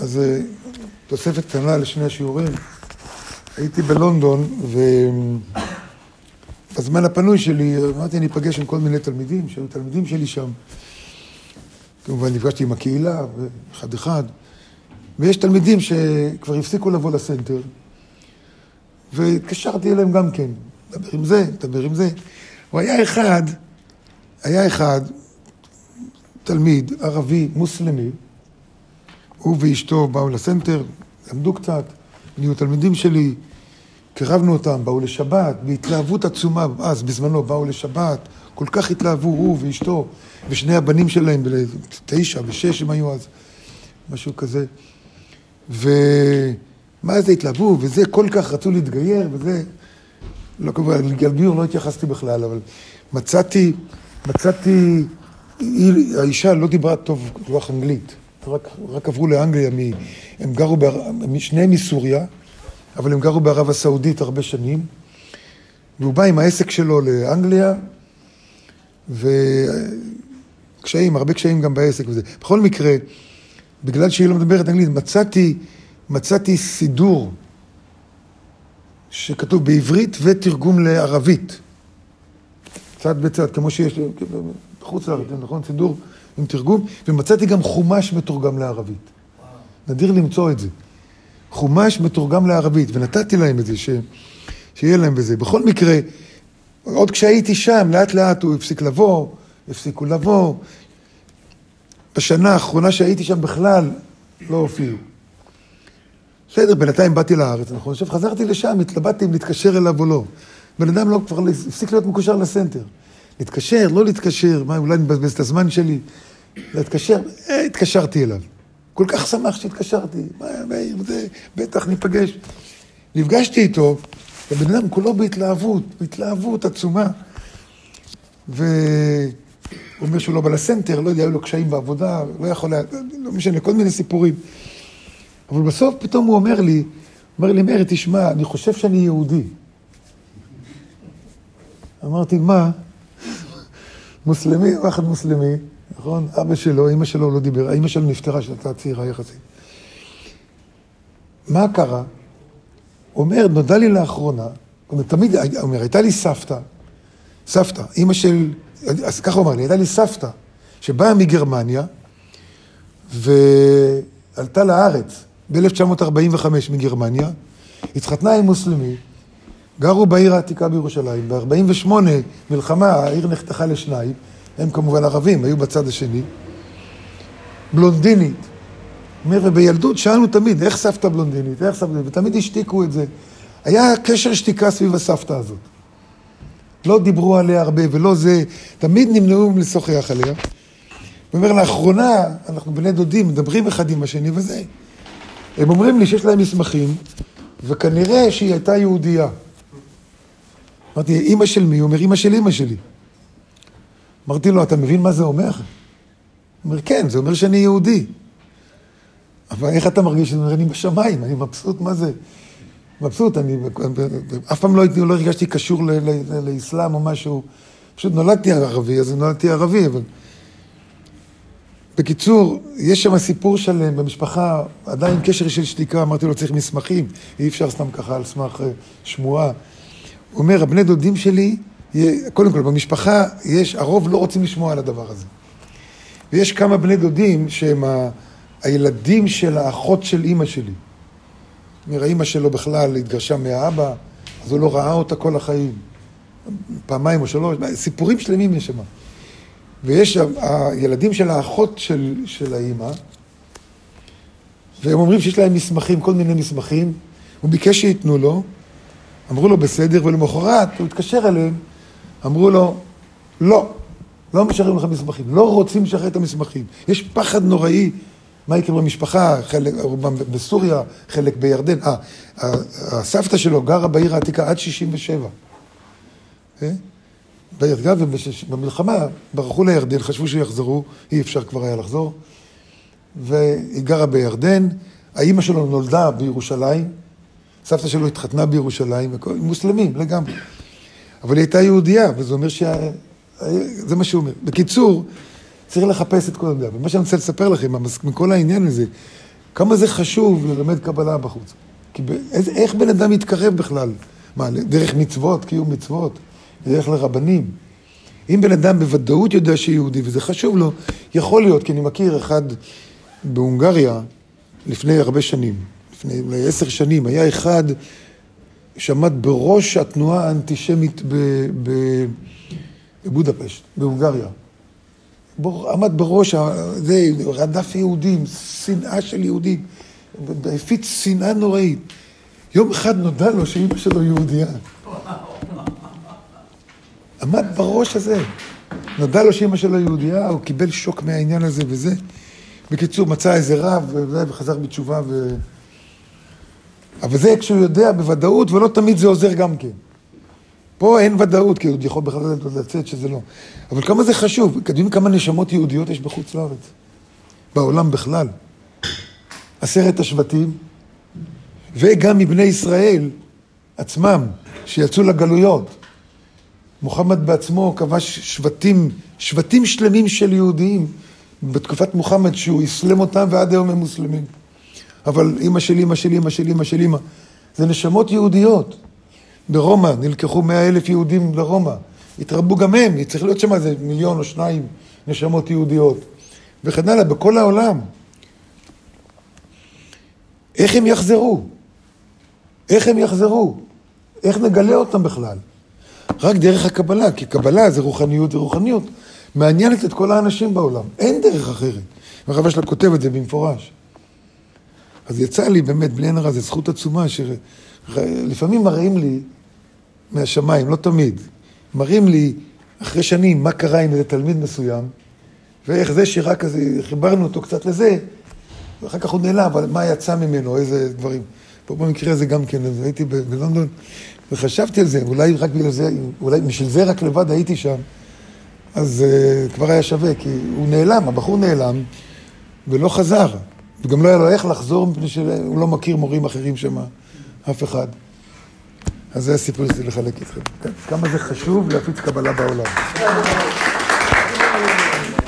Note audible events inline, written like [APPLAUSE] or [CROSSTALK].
אז אה, תוספת קטנה לשני השיעורים. הייתי בלונדון, ובזמן הפנוי שלי אמרתי, אני אפגש עם כל מיני תלמידים, שהיו תלמידים שלי שם. כמובן נפגשתי עם הקהילה, אחד אחד. ויש תלמידים שכבר הפסיקו לבוא לסנטר, והתקשרתי אליהם גם כן, דבר עם זה, דבר עם זה. הוא היה אחד, היה אחד, תלמיד ערבי מוסלמי, הוא ואשתו באו לסנטר, למדו קצת, נהיו תלמידים שלי, קירבנו אותם, באו לשבת, בהתלהבות עצומה, אז בזמנו באו לשבת, כל כך התלהבו, הוא ואשתו, ושני הבנים שלהם, תשע ושש הם היו אז, משהו כזה. ומה זה התלהבו, וזה כל כך רצו להתגייר, וזה... לא כמובן, לגלביור לא התייחסתי בכלל, אבל מצאתי, מצאתי, האישה לא דיברה טוב רוח אנגלית, רק, רק עברו לאנגליה, מ, הם גרו, בר, שניהם מסוריה, אבל הם גרו בערב הסעודית הרבה שנים, והוא בא עם העסק שלו לאנגליה, וקשיים, הרבה קשיים גם בעסק וזה. בכל מקרה, בגלל שהיא לא מדברת אנגלית, מצאתי, מצאתי סידור שכתוב בעברית ותרגום לערבית. צד בצד, כמו שיש בחוץ לארץ, נכון? סידור עם תרגום, ומצאתי גם חומש מתורגם לערבית. נדיר למצוא את זה. חומש מתורגם לערבית, ונתתי להם את זה, ש... שיהיה להם בזה. בכל מקרה, עוד כשהייתי שם, לאט לאט הוא הפסיק לבוא, הפסיקו לבוא, בשנה האחרונה שהייתי שם בכלל לא הופיעו. בסדר, בינתיים באתי לארץ, נכון? עכשיו חזרתי לשם, התלבטתי אם להתקשר אליו או לא. בן אדם לא, כבר הפסיק להיות מקושר לסנטר. להתקשר, לא להתקשר, מה, אולי נבזבז את הזמן שלי. להתקשר, אה, התקשרתי אליו. כל כך שמח שהתקשרתי, מה, מאיר, זה, בטח ניפגש. נפגשתי איתו, ובן אדם כולו בהתלהבות, בהתלהבות עצומה. ו... הוא אומר שהוא לא בא לסנטר, לא יודע, היו לו קשיים בעבודה, לא יכול היה, לא משנה, כל מיני סיפורים. אבל בסוף פתאום הוא אומר לי, אומר לי, מאיר, תשמע, אני חושב שאני יהודי. אמרתי, מה? מוסלמי, ואחד מוסלמי, נכון? אבא שלו, אמא שלו לא דיבר, אמא שלו נפטרה כשהייתה צעירה יחסית. מה קרה? הוא אומר, נודע לי לאחרונה, הוא אומר, תמיד, הוא אומר, הייתה לי סבתא, סבתא, אמא של אז ככה הוא אמר לי, הייתה לי סבתא שבאה מגרמניה ועלתה לארץ ב-1945 מגרמניה, התחתנה עם מוסלמי, גרו בעיר העתיקה בירושלים, ב-48 מלחמה, העיר נחתכה לשניים, הם כמובן ערבים, היו בצד השני, בלונדינית. אומר, ובילדות שאלנו תמיד, איך סבתא בלונדינית, איך סבתא, ותמיד השתיקו את זה. היה קשר שתיקה סביב הסבתא הזאת. לא דיברו עליה הרבה ולא זה, תמיד נמנעו לשוחח עליה. הוא אומר, לאחרונה אנחנו בני דודים, מדברים אחד עם השני וזה. הם אומרים לי שיש להם מסמכים, וכנראה שהיא הייתה יהודייה. אמרתי, אימא של מי? הוא אומר, אימא של אימא שלי. אמרתי לו, אתה מבין מה זה אומר? הוא אומר, כן, זה אומר שאני יהודי. אבל איך אתה מרגיש? הוא אומר, אני בשמיים, אני מבסוט, מה זה? מבסוט, אני אף פעם לא, לא הרגשתי קשור לאסלאם או משהו. פשוט נולדתי ערבי, אז נולדתי ערבי, אבל... בקיצור, יש שם סיפור שלם במשפחה, עדיין קשר של שתיקה, אמרתי לו, צריך מסמכים, אי אפשר סתם ככה על סמך אה, שמועה. הוא אומר, הבני דודים שלי, קודם כל, במשפחה יש, הרוב לא רוצים לשמוע על הדבר הזה. ויש כמה בני דודים שהם ה, הילדים של האחות של אימא שלי. אומר, האימא שלו בכלל התגרשה מהאבא, אז הוא לא ראה אותה כל החיים. פעמיים או שלוש, סיפורים שלמים יש שם. ויש הילדים של האחות של, של האימא, והם אומרים שיש להם מסמכים, כל מיני מסמכים. הוא ביקש שייתנו לו, אמרו לו בסדר, ולמחרת הוא התקשר אליהם, אמרו לו, לא, לא משחררים לך מסמכים, לא רוצים לשחרר את המסמכים. יש פחד נוראי מה יקרה במשפחה, חלק בסוריה, חלק בירדן. אה, הסבתא שלו גרה בעיר העתיקה עד 67. אה? בירדן, ובמלחמה ברחו לירדן, חשבו שיחזרו, אי אפשר כבר היה לחזור. והיא גרה בירדן, האימא שלו נולדה בירושלים, סבתא שלו התחתנה בירושלים, מוסלמים לגמרי. אבל היא הייתה יהודייה, וזה אומר שה... זה מה שהוא אומר. בקיצור, צריך לחפש את כל הדבר. ומה שאני רוצה לספר לכם, מכל העניין הזה, כמה זה חשוב ללמד קבלה בחוץ. כי באיזה, איך בן אדם יתקרב בכלל? מה, דרך מצוות, קיום מצוות? דרך לרבנים? אם בן אדם בוודאות יודע שיהודי וזה חשוב לו, יכול להיות, כי אני מכיר אחד בהונגריה לפני הרבה שנים, לפני אולי עשר שנים, היה אחד שעמד בראש התנועה האנטישמית בבודפשט, בהונגריה. בור, עמד בראש, זה, רדף יהודים, שנאה של יהודים, הפיץ שנאה נוראית. יום אחד נודע לו שאימא שלו יהודייה. [LAUGHS] עמד בראש הזה. נודע לו שאימא שלו יהודייה, הוא קיבל שוק מהעניין הזה וזה. בקיצור, מצא איזה רב וחזר בתשובה ו... אבל זה כשהוא יודע בוודאות, ולא תמיד זה עוזר גם כן. פה אין ודאות, כי הוא יכול בכלל לצאת שזה לא. אבל כמה זה חשוב, אתם כמה נשמות יהודיות יש בחוץ לארץ? בעולם בכלל. עשרת השבטים, וגם מבני ישראל עצמם, שיצאו לגלויות. מוחמד בעצמו כבש שבטים, שבטים שלמים של יהודים בתקופת מוחמד, שהוא אסלם אותם ועד היום הם מוסלמים. אבל אימא של אימא של אימא של אימא של אימא, זה נשמות יהודיות. ברומא נלקחו מאה אלף יהודים לרומא, התרבו גם הם, צריך להיות שם איזה מיליון או שניים נשמות יהודיות, וכן הלאה, בכל העולם. איך הם יחזרו? איך הם יחזרו? איך נגלה אותם בכלל? רק דרך הקבלה, כי קבלה זה רוחניות ורוחניות. מעניינת את כל האנשים בעולם, אין דרך אחרת. הרב שלה כותב את זה במפורש. אז יצא לי באמת, בלי עין הרע, זו זכות עצומה, שלפעמים מראים לי מהשמיים, לא תמיד, מראים לי אחרי שנים מה קרה עם איזה תלמיד מסוים, ואיך זה שרק כזה, חיברנו אותו קצת לזה, ואחר כך הוא נעלם, אבל מה יצא ממנו, איזה דברים. פה במקרה הזה גם כן, אז הייתי בלונדון, וחשבתי על זה, אולי רק בגלל זה, אולי בשביל זה רק לבד הייתי שם, אז uh, כבר היה שווה, כי הוא נעלם, הבחור נעלם, ולא חזר. וגם לא היה לו איך לחזור, מפני שהוא לא מכיר מורים אחרים שם, אף אחד. אז זה הסיפור שלי לחלק איתכם. כמה זה חשוב להפיץ קבלה בעולם.